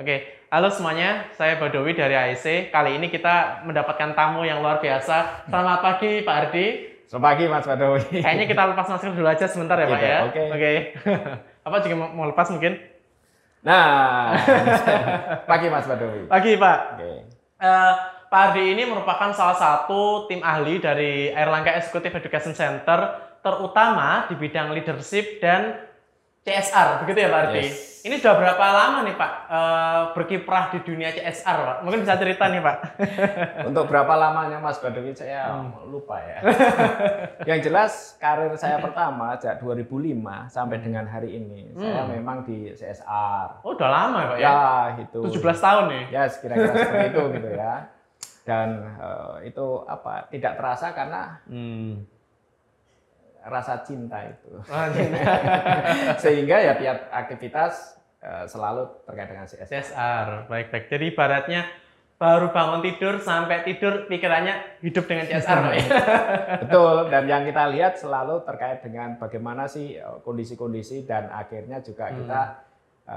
Oke, halo semuanya, saya Badowi dari AIC. Kali ini kita mendapatkan tamu yang luar biasa. Selamat pagi Pak Ardi. Selamat pagi Mas Badowi. Kayaknya kita lepas masker dulu aja sebentar ya Pak Gitu, ya. oke. Oke. Apa juga mau- lepas mungkin? Nah, pagi Mas Badowi. Pagi Pak. Oke. Eh, Pak Ardi ini merupakan salah satu tim ahli dari Airlangga Executive Education Center, terutama di bidang leadership dan CSR, begitu ya Pak Ardi? Yes. Ini sudah berapa lama nih Pak eh, berkiprah di dunia CSR Pak? Mungkin bisa cerita nih Pak. Untuk berapa lamanya Mas Badowi saya lupa ya. Yang jelas karir saya pertama sejak 2005 sampai dengan hari ini saya memang di CSR. Oh, udah lama ya Pak ya? Ya, itu. 17 tahun nih. Ya, kira-kira seperti itu gitu ya. Dan eh, itu apa? Tidak terasa karena Hmm. Rasa cinta itu. Gini. Sehingga ya tiap aktivitas eh, selalu terkait dengan CSR. CSR, baik-baik. Jadi ibaratnya baru bangun tidur sampai tidur pikirannya hidup dengan CSR ya? Betul, dan yang kita lihat selalu terkait dengan bagaimana sih eh, kondisi-kondisi dan akhirnya juga kita eh,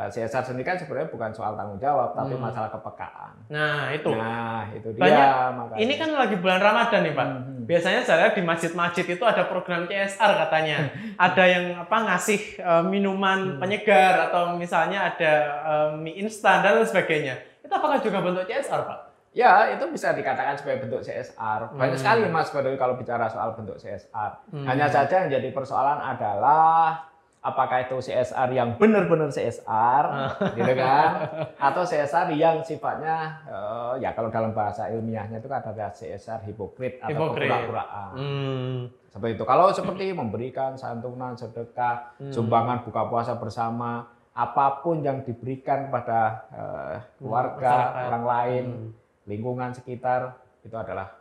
CSR sendiri kan sebenarnya bukan soal tanggung jawab, tapi Hmm. masalah kepekaan. Nah, itu. Nah, itu dia Banyak- makanya. Ini kan lagi bulan Ramadan nih Pak. Mhm. Biasanya saya di masjid-masjid itu ada program CSR katanya. ada yang apa ngasih eh, minuman penyegar atau misalnya ada eh, mie instan dan lain sebagainya. Itu apakah juga bentuk CSR Pak? Ya, itu bisa dikatakan sebagai bentuk CSR. Banyak Hmm. sekali Mas Badowi kalau bicara soal bentuk CSR. Hmm. Hanya saja yang jadi persoalan adalah apakah itu CSR yang benar-benar CSR, gitu kan? Atau CSR yang sifatnya eh, ya kalau dalam bahasa ilmiahnya itu kan ada CSR hipokrit atau Hipokrit. kepura-puraan. Hmm. Seperti itu. Kalau seperti memberikan santunan, sedekah, Hmm. sumbangan buka puasa bersama, apa pun yang diberikan kepada eh, keluarga, masyarakat. orang lain, Hmm. lingkungan sekitar itu adalah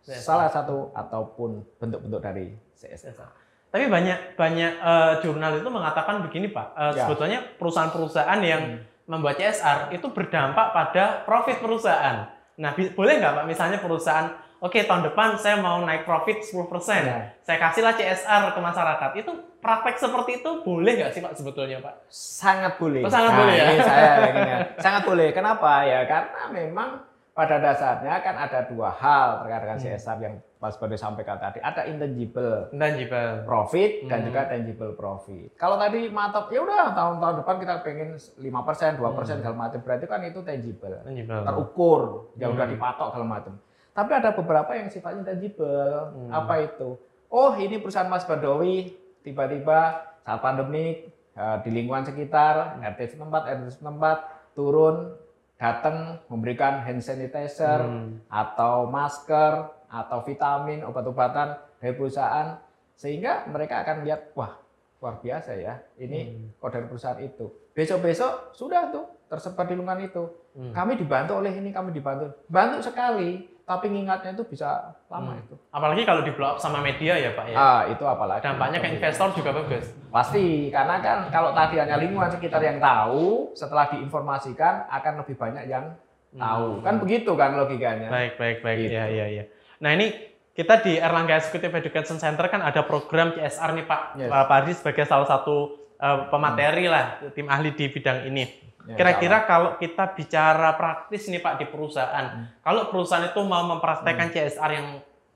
CSR. salah satu ataupun bentuk-bentuk dari CSR. CSR. Tapi banyak banyak eh, jurnal itu mengatakan begini Pak, Eh, Ya. sebetulnya perusahaan-perusahaan yang membuat CSR itu berdampak pada profit perusahaan. Nah, boleh nggak Pak misalnya perusahaan, oke tahun depan saya mau naik profit 10%, Ya. saya kasihlah CSR ke masyarakat. Itu praktek seperti itu boleh nggak sih Pak sebetulnya Pak? Sangat boleh. Oh, sangat Nah, boleh ya? Saya ya. Sangat boleh. Kenapa ya? Karena memang pada dasarnya kan ada dua hal terkait dengan Hmm. CSR yang Mas Bode sampaikan tadi. Ada intangible Intangible. profit dan Hmm. juga tangible profit. Kalau tadi mantap, ya udah tahun-tahun depan kita pengen 5%, 2% segala macam. Berarti kan itu tangible. Intangible. Terukur, yang udah Hmm. dipatok segala macam. Tapi ada beberapa yang sifatnya tangible. Hmm. Apa itu? Oh, ini perusahaan Mas Badowi tiba-tiba saat pandemik eh, di lingkungan sekitar, RT setempat, RT setempat turun datang memberikan hand sanitizer Hmm. atau masker atau vitamin obat-obatan dari perusahaan sehingga mereka akan lihat wah luar biasa ya ini Hmm. dari perusahaan itu besok-besok sudah tuh tersebar di lingkungan itu Hmm. kami dibantu oleh ini kami dibantu bantu sekali tapi ngingatnya itu bisa lama Hmm. itu Apalagi kalau di blow up sama media ya Pak ya. ah itu apalagi Dampaknya ke investor juga bagus. pasti karena kan kalau tadi hanya lingkungan sekitar yang tahu setelah diinformasikan akan lebih banyak yang tahu kan begitu kan logikanya Hmm. Baik, baik, baik. Gitu. Iya, iya, iya. Nah, ini kita di Erlangga Executive Education Center kan ada program CSR nih Pak. Yes. Pak Ardi sebagai salah satu eh, pemateri lah tim ahli di bidang ini. Ya, Kira-kira kalau kita bicara praktis nih Pak di perusahaan, Hmm. kalau perusahaan itu mau mempraktekkan CSR yang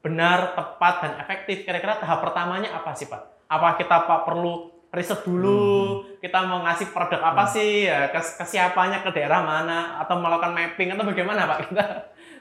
benar, tepat dan efektif, kira-kira tahap pertamanya apa sih Pak? Apa kita Pak perlu riset dulu, kita mau ngasih produk apa sih, ya, ke, ke siapanya, ke daerah mana, atau melakukan mapping atau bagaimana Pak? Kita?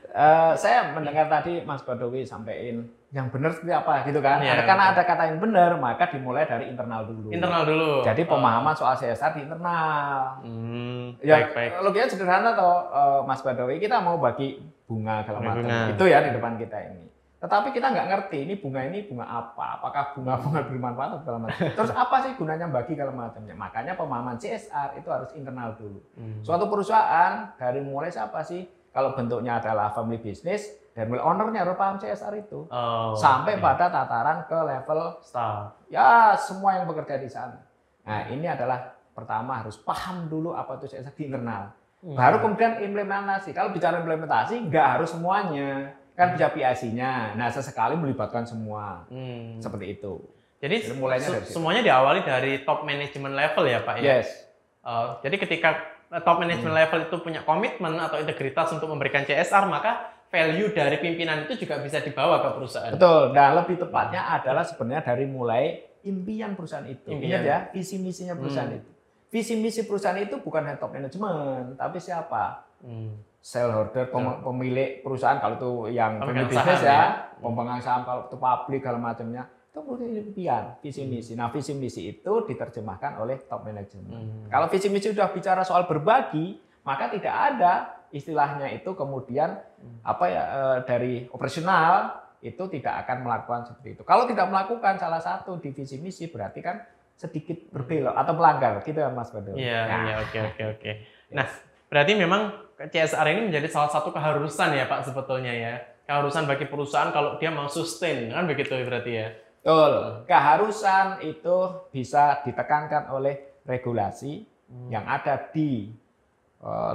Eh, saya mendengar tadi Mas Badowi sampaikan yang benar seperti apa gitu kan. Ada- karena betul. ada kata yang benar, maka dimulai dari internal dulu. Internal dulu. Jadi Oh. pemahaman soal CSR di internal. Hmm, Ya, baik, baik. logikanya sederhana toh eh, Mas Badowi, kita mau bagi bunga segala Bagi macam. Itu ya di depan kita ini. Tetapi kita nggak ngerti ini bunga ini bunga apa, apakah bunga-bunga bermanfaat atau segala macam. Terus apa sih gunanya bagi segala macamnya? Makanya pemahaman CSR itu harus internal dulu. Hmm. Suatu perusahaan dari mulai siapa sih? Kalau bentuknya adalah family business, dan mulai ownernya harus paham CSR itu. Oh, Sampai oke. pada tataran ke level staff. ya semua yang bekerja di sana. Nah ini adalah pertama harus paham dulu apa itu CSR di internal. Hmm. Baru kemudian implementasi. Kalau bicara implementasi, nggak harus semuanya. Kan bisa PIC-nya. Nah sesekali melibatkan semua. Hmm. Seperti itu. Jadi Jadi mulainya dari situ. semuanya diawali dari top management level ya Pak ya. Yes. Oh, jadi ketika top management Hmm. level itu punya komitmen atau integritas untuk memberikan CSR, maka value dari pimpinan itu juga bisa dibawa ke perusahaan. Betul. Dan lebih tepatnya adalah sebenarnya dari mulai impian perusahaan itu. Impian. Ingat ya, visi misinya perusahaan Hmm. itu. Visi misi perusahaan itu bukan hanya top management, tapi siapa? Hmm. Shareholder, pem- pemilik perusahaan kalau itu yang pemilik bisnis ya, ya. pemegang saham kalau itu publik kalau macamnya itu punya impian, visi Hmm. misi. Nah, visi misi itu diterjemahkan oleh top management. Hmm. Kalau visi misi sudah bicara soal berbagi, maka tidak ada istilahnya itu kemudian Hmm. apa ya eh, dari operasional itu tidak akan melakukan seperti itu. Kalau tidak melakukan salah satu di visi misi berarti kan sedikit berbelok atau melanggar gitu ya Mas Badul. Iya, Nah, iya, oke, oke, oke. Nah, berarti memang CSR ini menjadi salah satu keharusan ya Pak sebetulnya ya. Keharusan bagi perusahaan kalau dia mau sustain, kan begitu berarti ya. Betul. Keharusan itu bisa ditekankan oleh regulasi Hmm. yang ada di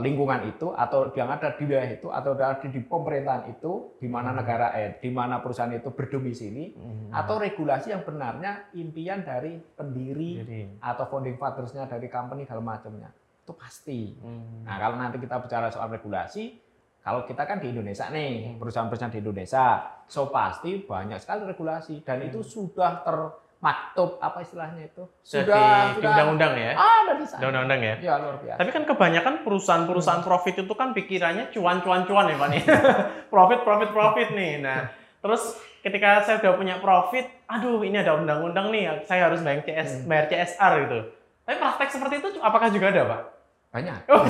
lingkungan itu atau yang ada di wilayah itu atau ada di, pemerintahan itu di mana Hmm. negara eh di mana perusahaan itu berdomisili Hmm. atau regulasi yang benarnya impian dari pendiri Jadi, atau founding fathers-nya dari company segala macamnya itu pasti. hmm. Nah kalau nanti kita bicara soal regulasi, kalau kita kan di Indonesia Hmm. nih perusahaan-perusahaan di Indonesia, so pasti banyak sekali regulasi dan itu sudah termaktub apa istilahnya itu Sudah di, undang-undang ya. ada di sana. Di undang-undang ya. Ya luar biasa. Tapi kan kebanyakan perusahaan-perusahaan Hmm. profit itu kan pikirannya cuan-cuan-cuan ya Pak nih. profit, profit, profit nih. Nah, terus ketika saya udah punya profit, aduh ini ada undang-undang nih, saya harus bayar CS, Hmm. bayar CSR gitu. Tapi praktek seperti itu apakah juga ada Pak? Banyak. Oh.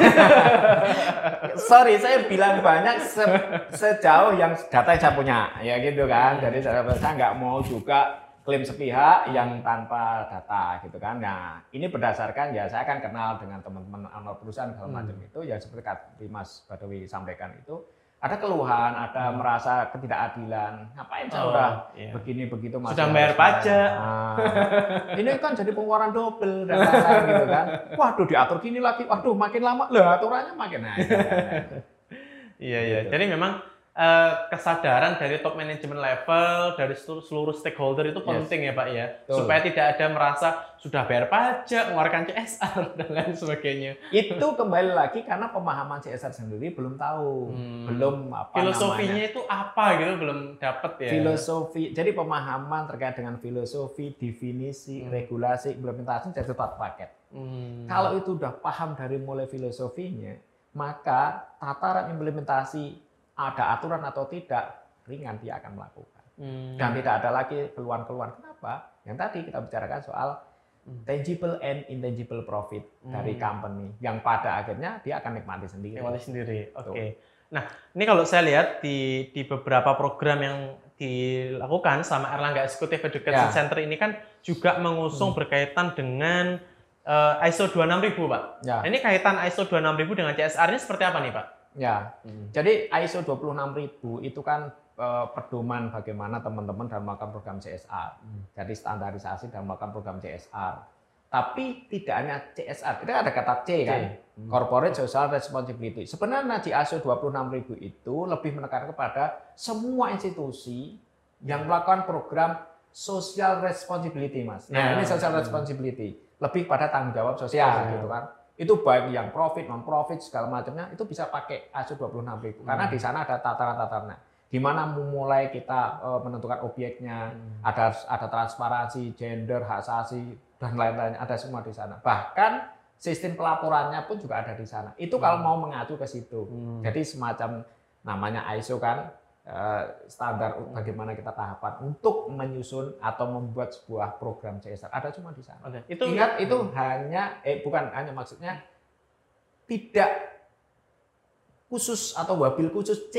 Sorry, saya bilang banyak se- sejauh yang data yang saya punya, ya gitu kan. Jadi saya, saya nggak mau juga klaim sepihak yang tanpa data gitu kan. Nah, ini berdasarkan ya saya kan kenal dengan teman-teman owner perusahaan segala Hmm. macam itu ya seperti tadi Mas Badawi sampaikan itu ada keluhan, ada merasa ketidakadilan. Ngapain saya Hmm. Oh, udah iya. begini begitu masih Sudah harus bayar pajak. Nah, ini kan jadi pengeluaran double dan lain-lain gitu kan. Waduh diatur gini lagi. Waduh makin lama lah aturannya makin naik. Iya, iya. Gitu. Jadi memang eh, kesadaran dari top management level, dari seluruh, seluruh stakeholder itu Yes. penting ya Pak ya. Betul. Supaya tidak ada merasa sudah bayar pajak, mengeluarkan CSR, dan lain sebagainya. itu kembali lagi karena pemahaman CSR sendiri belum tahu, Hmm. belum apa Filosofinya namanya. itu apa gitu, belum dapat ya. Filosofi, jadi pemahaman terkait dengan filosofi, definisi, Hmm. regulasi, implementasi jadi satu paket. Hmm. Kalau itu udah paham dari mulai filosofinya, maka tataran implementasi ada aturan atau tidak ringan dia akan melakukan. Hmm. Dan tidak ada lagi keluhan-keluhan. Kenapa? Yang tadi kita bicarakan soal Hmm. tangible and intangible profit dari Hmm. company yang pada akhirnya dia akan nikmati sendiri. Nikmati sendiri. Oke. Betul. Nah, ini kalau saya lihat di di beberapa program yang dilakukan sama Erlangga Executive Education Ya. Center ini kan juga mengusung berkaitan dengan eh, ISO 26000, Pak. Ya, Nah, ini kaitan ISO 26000 dengan CSR ini seperti apa nih, Pak? Ya. Jadi ISO 26000 itu kan eh, pedoman bagaimana teman-teman dalam melakukan program CSR. Hmm. Jadi standarisasi dalam melakukan program CSR. Tapi tidak hanya CSR, itu ada kata C kan. Hmm. Corporate Social Responsibility. Sebenarnya di ISO 26000 itu lebih menekan kepada semua institusi yang melakukan program social responsibility, Mas. Nah, Ya. ini social responsibility. Lebih pada tanggung jawab sosial Sosial. gitu kan. Itu baik yang profit, non profit segala macamnya itu bisa pakai ISO 26000 karena Hmm. di sana ada tataran-tatarannya. Di mana memulai kita eh, menentukan objeknya, Hmm. ada ada transparansi, gender, hak asasi dan lain-lain ada semua di sana. Bahkan sistem pelaporannya pun juga ada di sana. Itu kalau mau mengacu ke situ. Hmm. Jadi semacam namanya ISO kan standar bagaimana kita tahapan untuk menyusun atau membuat sebuah program CSR ada cuma di sana. Oke. Itu Ingat itu hanya eh bukan hanya maksudnya tidak khusus atau wabil khusus C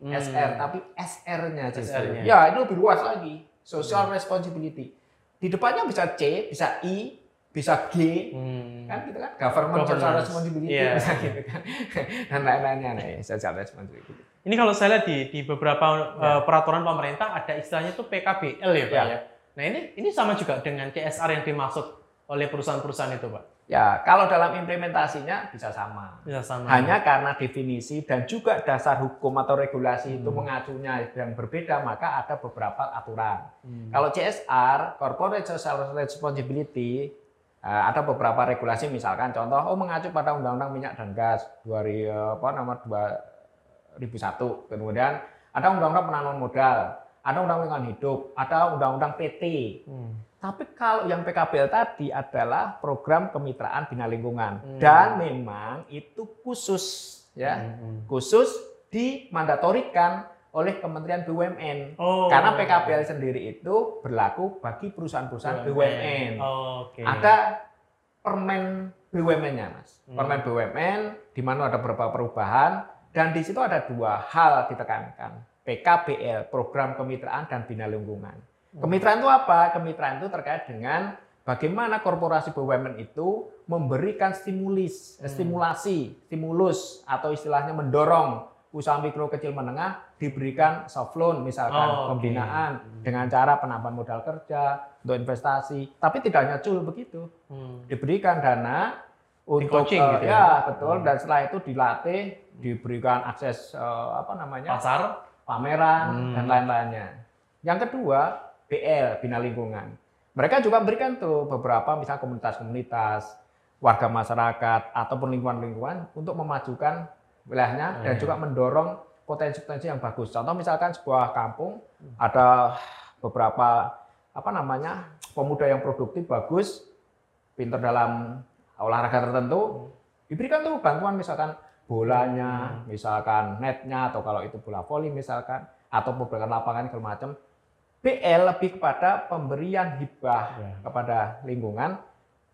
Hmm. SR tapi SR-nya. SR-nya. Ya, itu lebih luas lagi. Social responsibility. Di depannya bisa C, bisa I, bisa G, Hmm. kan gitu kan government social responsibility Iya. bisa gitu kan dan lain-lainnya nih social responsibility Ini kalau saya lihat di, di beberapa Ya. eh, peraturan pemerintah ada istilahnya itu PKBL ya Pak Ya. ya. Nah ini ini sama juga dengan CSR yang dimaksud oleh perusahaan-perusahaan itu Pak. ya kalau dalam implementasinya bisa sama Bisa sama. hanya karena definisi dan juga dasar hukum atau regulasi itu Hmm. mengacunya yang berbeda maka ada beberapa aturan Hmm. kalau CSR corporate social responsibility ada beberapa regulasi misalkan contoh oh mengacu pada undang-undang minyak dan gas 2000 apa nama 2001 kemudian ada undang-undang penanaman modal ada undang-undang lingkungan hidup ada undang-undang PT Hmm. tapi kalau yang PKBL tadi adalah program kemitraan bina lingkungan Hmm. dan memang itu khusus ya Hmm. khusus dimandatorikan oleh Kementerian BUMN Oh. karena PKBL sendiri itu berlaku bagi perusahaan-perusahaan BUMN. Oke. Ada permen BUMN-nya, Mas. Hmm. Permen BUMN di mana ada beberapa perubahan dan di situ ada dua hal ditekankan. PKBL, program kemitraan dan bina lingkungan. Hmm. Kemitraan itu apa? Kemitraan itu terkait dengan bagaimana korporasi BUMN itu memberikan stimulis, Hmm. stimulasi, stimulus atau istilahnya mendorong usaha mikro kecil menengah diberikan soft loan misalkan Oh, pembinaan dengan cara penambahan modal kerja untuk investasi tapi tidak hanya cul begitu Hmm. diberikan dana untuk coaching eh, gitu ya? ya betul Hmm. dan setelah itu dilatih diberikan akses eh, apa namanya Pasar. pameran Hmm. dan lain-lainnya yang kedua BL bina lingkungan mereka juga memberikan tuh beberapa misalnya komunitas-komunitas warga masyarakat ataupun lingkungan-lingkungan untuk memajukan wilayahnya dan Iya. juga mendorong potensi-potensi yang bagus. Contoh misalkan sebuah kampung ada beberapa apa namanya pemuda yang produktif bagus, pinter dalam olahraga tertentu, diberikan tuh bantuan misalkan bolanya, misalkan netnya atau kalau itu bola voli misalkan atau beberapa lapangan segala macam. BL lebih kepada pemberian hibah Ya. kepada lingkungan,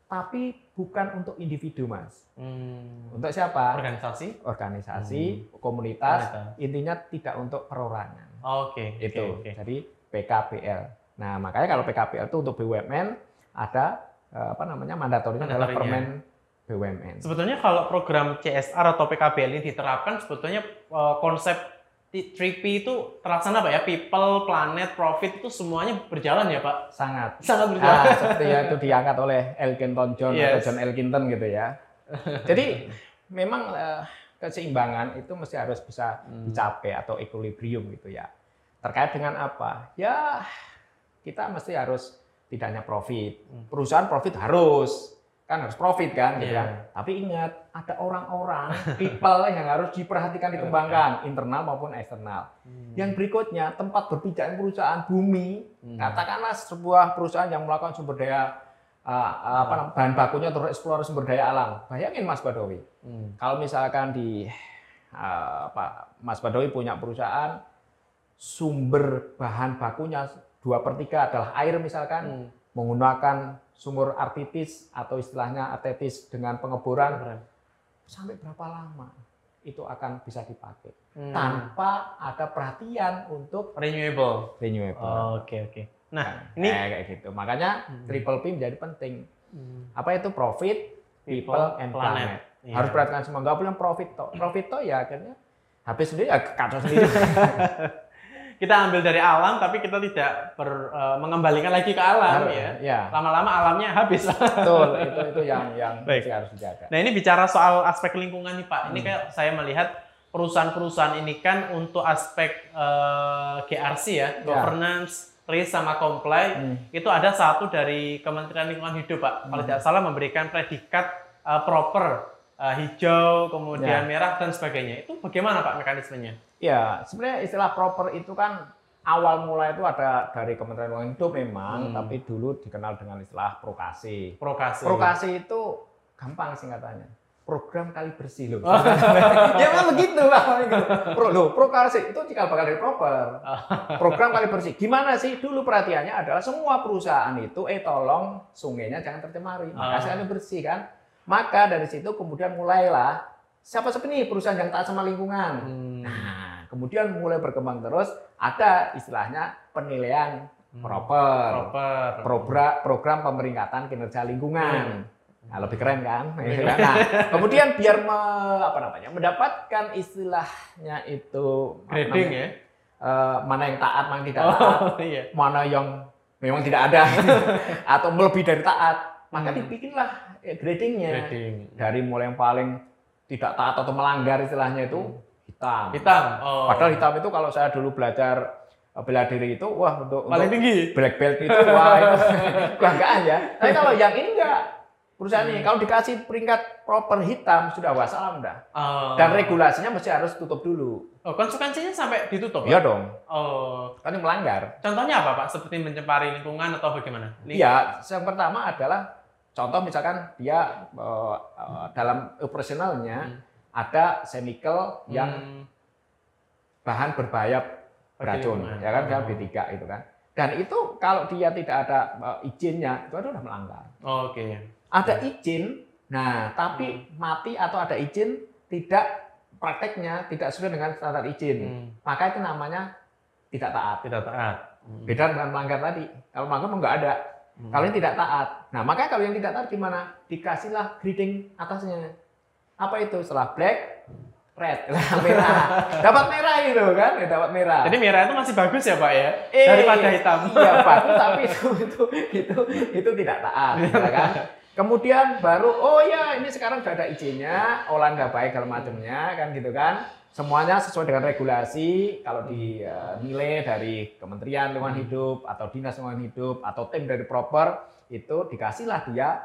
tapi bukan untuk individu mas. Hmm. Untuk siapa? Organisasi. Organisasi, komunitas, Komunitas. intinya tidak untuk perorangan. Oke. oke, Itu. oke. Jadi PKBL. Nah, makanya kalau PKBL itu untuk BUMN ada eh, apa namanya mandatorinya adalah permen BUMN. Sebetulnya kalau program CSR atau PKBL ini diterapkan, sebetulnya eh, konsep 3P itu terlaksana Pak ya? People, planet, profit itu semuanya berjalan ya Pak? Sangat. Sangat berjalan. Ah, seperti yang itu diangkat oleh Elkinton John atau Yes. John Elkinton gitu ya. Jadi memang eh, keseimbangan itu mesti harus bisa Hmm. dicapai atau equilibrium gitu ya. Terkait dengan apa? Ya kita mesti harus tidak hanya profit. Hmm. Perusahaan profit harus kan harus profit kan gitu Iya. kan. Tapi ingat ada orang-orang people yang harus diperhatikan dikembangkan internal maupun eksternal. Hmm. Yang berikutnya tempat berpijak perusahaan bumi Hmm. katakanlah sebuah perusahaan yang melakukan sumber daya uh, apa namanya, bahan bakunya terus eksplorasi sumber daya alam. Bayangin Mas Badowi, Hmm. kalau misalkan di uh, apa Mas Badowi punya perusahaan sumber bahan bakunya dua per tiga adalah air misalkan Hmm. menggunakan sumur artitis atau istilahnya artetis dengan pengeboran Keren. sampai berapa lama itu akan bisa dipakai Hmm. tanpa ada perhatian untuk renewable. renewable. Oke oke. Nah Nah, ini kayak kayak gitu. Makanya Hmm. triple P menjadi penting. Hmm. Apa itu profit, people, and planet. Iya. Harus perhatikan semua. Nggak boleh profit toh. Profit toh ya akhirnya habis sendiri ya kacau sendiri. Kita ambil dari alam, tapi kita tidak ber- eh, mengembalikan lagi ke alam ya. ya. Lama-lama alamnya habis. Betul. Itu itu yang yang Baik. harus dijaga. Nah ini bicara soal aspek lingkungan nih Pak. Ini Hmm. kayak saya melihat perusahaan-perusahaan ini kan untuk aspek eh, GRC ya, governance, risk sama comply, Hmm. itu ada satu dari Kementerian Lingkungan Hidup Pak. Kalau Hmm. tidak salah memberikan predikat eh, proper, eh, hijau, kemudian Ya. merah dan sebagainya. Itu bagaimana Pak mekanismenya? Ya, sebenarnya istilah proper itu kan awal mulai itu ada dari Kementerian Lingkungan Hidup memang, Hmm. tapi dulu dikenal dengan istilah prokasi. Prokasi. Prokasi itu gampang singkatannya. Program kali bersih loh. Oh. ya memang begitu lah. gitu. Pro, loh, prokasi itu cikal bakal dari proper. Program kali bersih. Gimana sih? Dulu perhatiannya adalah semua perusahaan itu, eh tolong sungainya jangan tercemari. Maka Ah. bersih kan. Maka dari situ kemudian mulailah siapa siapa nih perusahaan yang taat sama lingkungan. Hmm. Nah, kemudian mulai berkembang terus ada istilahnya penilaian Hmm. proper, Proper. program program pemeringkatan kinerja lingkungan. Nah, lebih keren kan? Lebih Gitu kan? Nah, kemudian biar me- apa namanya mendapatkan istilahnya itu Grading ya. eh, mana yang taat, mana yang tidak taat, Oh iya. mana yang memang tidak ada atau lebih dari taat, maka Hmm. dibikinlah eh, gradingnya Grading. dari mulai yang paling tidak taat atau melanggar istilahnya itu Hmm. hitam. Hitam. Oh. Padahal hitam itu kalau saya dulu belajar eh, bela diri itu wah untuk, paling untuk tinggi. black belt itu wah itu kebanggaan ya. Tapi kalau yang ini enggak perusahaan ini. Kalau dikasih peringkat proper hitam sudah wassalam dah. Oh. Dan regulasinya mesti harus tutup dulu. Oh, konsekuensinya sampai ditutup? Iya dong. Oh. Kan melanggar. Contohnya apa, Pak? Seperti mencemari lingkungan atau bagaimana? Iya, yang pertama adalah contoh misalkan dia eh, eh, dalam operasionalnya Hmm. ada chemical yang Hmm. bahan berbahaya beracun, ya kan, Oh. B3 itu kan. Dan itu kalau dia tidak ada eh, izinnya, itu adalah melanggar. Oh, Oke. Ada izin, nah tapi mati atau ada izin tidak prakteknya tidak sesuai dengan standar izin, Hmm. maka itu namanya tidak taat. Tidak taat. Hmm. Beda dengan melanggar tadi. Kalau melanggar nggak ada. Hmm. Kalau yang tidak taat. Nah, maka kalau yang tidak taat gimana? Dikasihlah grading atasnya. Apa itu? Setelah black, red, merah. dapat merah itu kan? Ya, dapat merah. Jadi merah itu masih bagus ya, Pak ya? Eh, Daripada hitam. Iya, bagus tapi itu itu itu itu tidak taat, ya kan? Kemudian baru oh ya ini sekarang sudah ada izinnya, nggak baik segala macamnya kan gitu kan. Semuanya sesuai dengan regulasi kalau dinilai dari Kementerian Lingkungan Hidup atau Dinas Lingkungan Hidup atau tim dari proper itu dikasihlah dia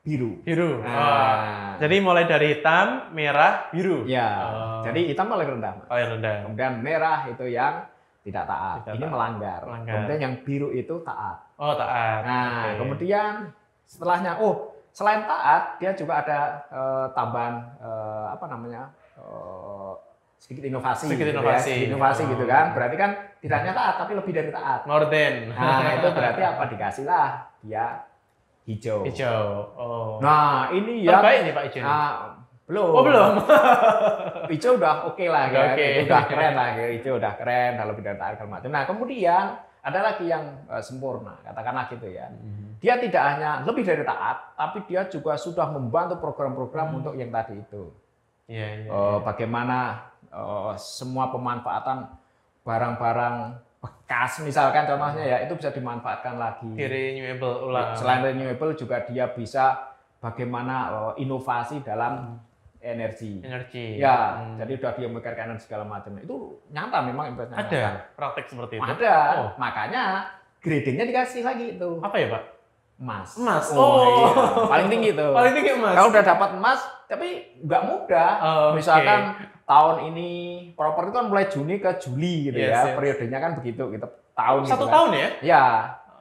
biru. Biru. Oh. Nah, Jadi mulai dari hitam, merah, biru. ya. Oh. Jadi hitam paling rendah. Paling rendah. Kemudian merah itu yang tidak taat. Tidak ini taat. melanggar. Melanggar. Kemudian yang biru itu taat. Oh, taat. Nah, Oke. kemudian setelahnya, oh selain taat, dia juga ada eh, tambahan eh, apa namanya eh, sedikit inovasi, Sedikit gitu inovasi. ya, sedikit inovasi Oh. gitu kan. Berarti kan tidak hanya taat, tapi lebih dari taat. More than. Nah, itu berarti apa? Dikasih lah dia hijau. Hijau. Oh. Nah, ini yang Terbaik nih Pak Ijo. ah, belum. Oh, belum. hijau udah oke lah Udah ya, oke. itu udah keren lah, ya. hijau udah keren, kalau bidang taat segala macam. Nah kemudian ada lagi yang eh, sempurna, katakanlah gitu ya. Dia tidak hanya lebih dari taat, tapi dia juga sudah membantu program-program Hmm. untuk yang tadi itu. Iya, iya. Eh, bagaimana eh, semua pemanfaatan barang-barang bekas, misalkan contohnya ya, itu bisa dimanfaatkan lagi. Di renewable ulang. Selain renewable juga dia bisa bagaimana eh, inovasi dalam energi. energi. Ya, Hmm. jadi udah dia memikirkan kanan segala macam. Itu nyata memang investasi. ada praktek seperti itu. Ada. Oh. Makanya gradingnya dikasih lagi itu Apa ya, Pak? emas. Emas. Oh, Oh. iya. paling tinggi itu. Paling tinggi emas. Kalau udah dapat emas, tapi nggak mudah. Oh. Misalkan tahun ini properti kan mulai Juni ke Juli gitu Yes, ya. yes. Periodenya kan begitu gitu. Tahun satu gitu kan. tahun ya? Ya.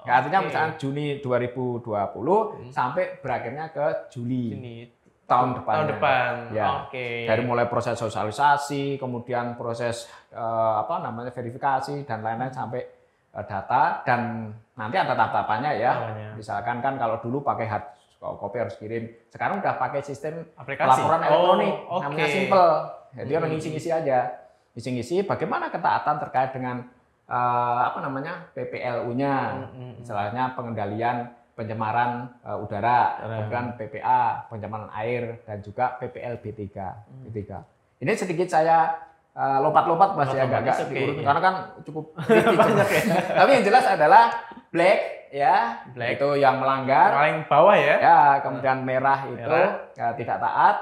Artinya Oke. misalkan Juni 2020 Hmm. sampai berakhirnya ke Juli Ini tahun depan. tahun depan. Ya. Oke. dari mulai proses sosialisasi, kemudian proses eh, apa namanya verifikasi dan lain-lain sampai eh, data dan nanti ada tahap-tahapannya ya. Namanya. Misalkan kan kalau dulu pakai hard copy harus kirim, sekarang udah pakai sistem aplikasi. laporan Oh, elektronik, oke. namanya simple. Jadi orang Hmm. ngisi-ngisi aja, ngisi-ngisi bagaimana ketaatan terkait dengan eh, apa namanya PPLU-nya, Hmm, hmm, hmm. misalnya pengendalian pencemaran eh, udara, kemudian PPA, pencemaran air, dan juga PPL B3. Hmm. B3. Ini sedikit saya eh, lompat-lompat mas ya, Lompat-lompat, agak it's okay. diurut karena kan cukup. Banyak ya. Tapi yang jelas adalah black ya, Black. itu yang melanggar. Paling bawah ya. Ya, kemudian merah itu Merah. ya, tidak taat,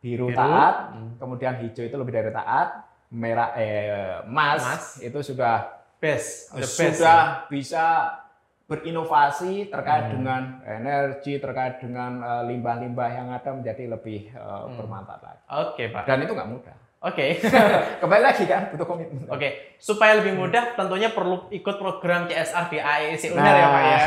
biru, Biru. taat, Hmm. kemudian hijau itu lebih dari taat, merah eh emas, Emas. itu sudah Best. The best. sudah bisa berinovasi terkait Hmm. dengan energi, terkait dengan eh, limbah-limbah yang ada menjadi lebih eh, Hmm. bermanfaat lagi. Oke, Pak. Dan itu nggak mudah. Oke. Kembali lagi kan, butuh komitmen. Oke, supaya lebih mudah tentunya perlu ikut program CSR di AEC Uner Nah, ya Pak ya.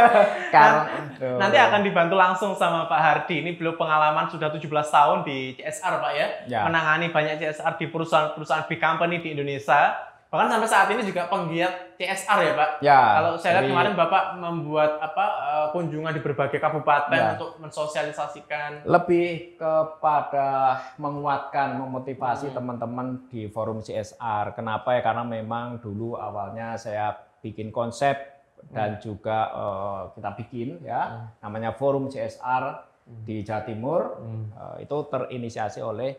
Karena Nanti akan dibantu langsung sama Pak Hardi. Ini beliau pengalaman sudah 17 tahun di CSR Pak ya. Ya. Menangani banyak CSR di perusahaan-perusahaan big company di Indonesia. Bahkan sampai saat ini juga penggiat CSR ya Pak. ya. Kalau saya lihat jadi- kemarin Bapak membuat apa eh, kunjungan di berbagai kabupaten Ya. untuk mensosialisasikan. lebih kepada menguatkan, memotivasi Hmm. teman-teman di forum CSR. Kenapa ya? Karena memang dulu awalnya saya bikin konsep dan juga eh, kita bikin ya, namanya forum CSR di Jawa Timur. Hmm. Eh, itu terinisiasi oleh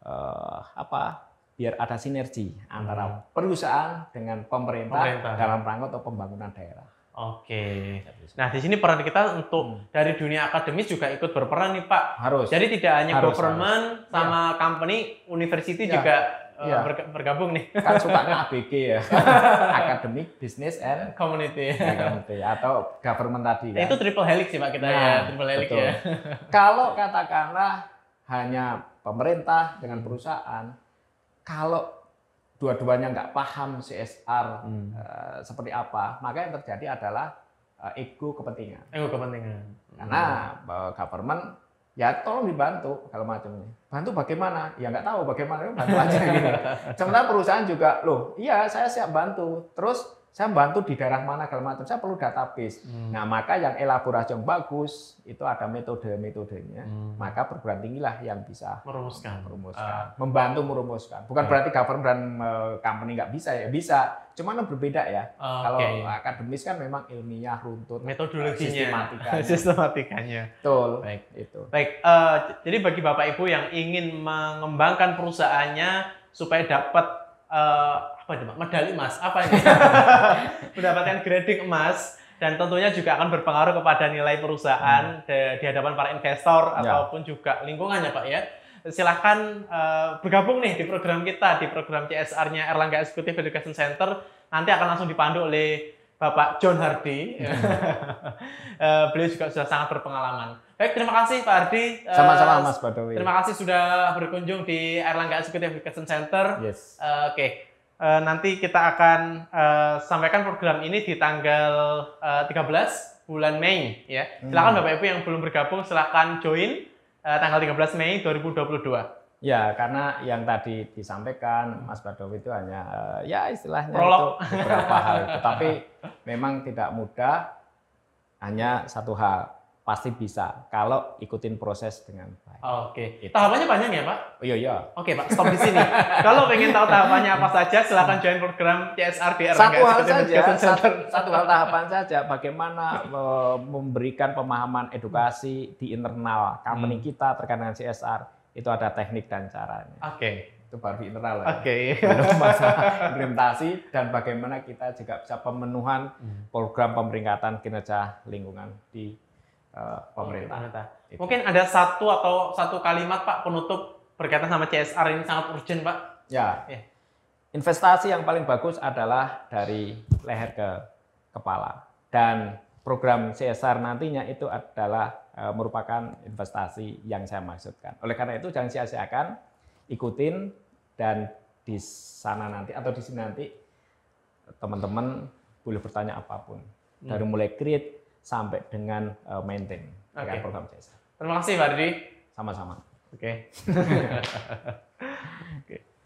eh, apa? Biar ada sinergi antara perusahaan dengan pemerintah, Pemerintah. dalam rangka untuk pembangunan daerah. Oke. Nah, di sini peran kita untuk dari dunia akademis juga ikut berperan nih Pak. Harus. Jadi tidak hanya Harus, government sama company, university Ya. juga Iya. berg- bergabung nih kan sukanya ABG ya, Academic Business and community. Economic atau government tadi kan. Itu triple helix sih Pak kita ya, Nah, triple helix betul. ya. Kalau katakanlah hanya pemerintah dengan perusahaan, kalau dua-duanya nggak paham CSR Hmm. eh, seperti apa, maka yang terjadi adalah eh, ego kepentingan. Eh, kepentingan. Karena eh, government ya tolong dibantu kalau macamnya. Bantu bagaimana? Ya nggak tahu bagaimana, bantu aja gitu. Sementara perusahaan juga, loh, iya saya siap bantu. Terus saya bantu di daerah mana segala macam. Saya perlu database. Hmm. Nah, maka yang elaborasi yang bagus itu ada metode-metodenya. Hmm. Maka perguruan tinggi lah yang bisa merumuskan. merumuskan, membantu merumuskan. Bukan Ya. berarti government dan eh, company nggak bisa ya, bisa. Cuman berbeda ya. Ah, Kalau Oke. akademis kan memang ilmiah, runtut, Metodologinya, sistematikanya. sistematikanya. betul. Baik. Itu. Baik, eh, jadi bagi Bapak Ibu yang ingin mengembangkan perusahaannya supaya dapat eh, apa Pak? medali emas, apa ini? Mendapatkan grading emas dan tentunya juga akan berpengaruh kepada nilai perusahaan di, di hadapan para investor Ya. ataupun juga lingkungannya, Pak ya. Silahkan eh, bergabung nih di program kita, di program CSR-nya Erlangga Executive Education Center. Nanti akan langsung dipandu oleh Bapak John Hardy. Eh, beliau juga sudah sangat berpengalaman. Baik, terima kasih Pak Hardy. Eh, Sama-sama Mas Badawi. Terima kasih sudah berkunjung di Erlangga Executive Education Center. Yes. Eh, Oke, Eh, nanti kita akan eh, sampaikan program ini di tanggal eh, 13 bulan Mei. Ya, silakan Hmm. Bapak Ibu yang belum bergabung silakan join eh, tanggal 13 Mei 2022. Ya, karena yang tadi disampaikan Mas Badawi itu hanya eh, ya istilahnya Prolog. itu beberapa hal itu. Tapi memang tidak mudah. Hanya satu hal, pasti bisa kalau ikutin proses dengan baik. Oke, Itu. tahapannya panjang ya Pak? Oh iya iya. Oke Pak, stop di sini. Kalau pengen tahu tahapannya apa saja, silakan join program CSR di Satu hal saja, satu, satu hal tahapan saja. Bagaimana eh, memberikan pemahaman edukasi di internal company Hmm. kita terkait dengan CSR itu ada teknik dan caranya. Oke, Itu baru internal. ya. oke. belum masalah implementasi dan bagaimana kita juga bisa pemenuhan Hmm. program pemeringkatan kinerja lingkungan di eh, pemerintah. Pemerintah. Itu. Mungkin ada satu atau satu kalimat Pak penutup berkaitan sama CSR ini sangat urgent Pak. Ya, Ya. investasi yang paling bagus adalah dari leher ke kepala dan program CSR nantinya itu adalah merupakan investasi yang saya maksudkan. Oleh karena itu jangan sia-siakan, ikutin dan di sana nanti atau di sini nanti teman-teman boleh bertanya apa pun dari mulai create sampai dengan eh, maintain dengan Oke. program CSR. Terima kasih Pak Didi. Sama-sama. Oke. Oke.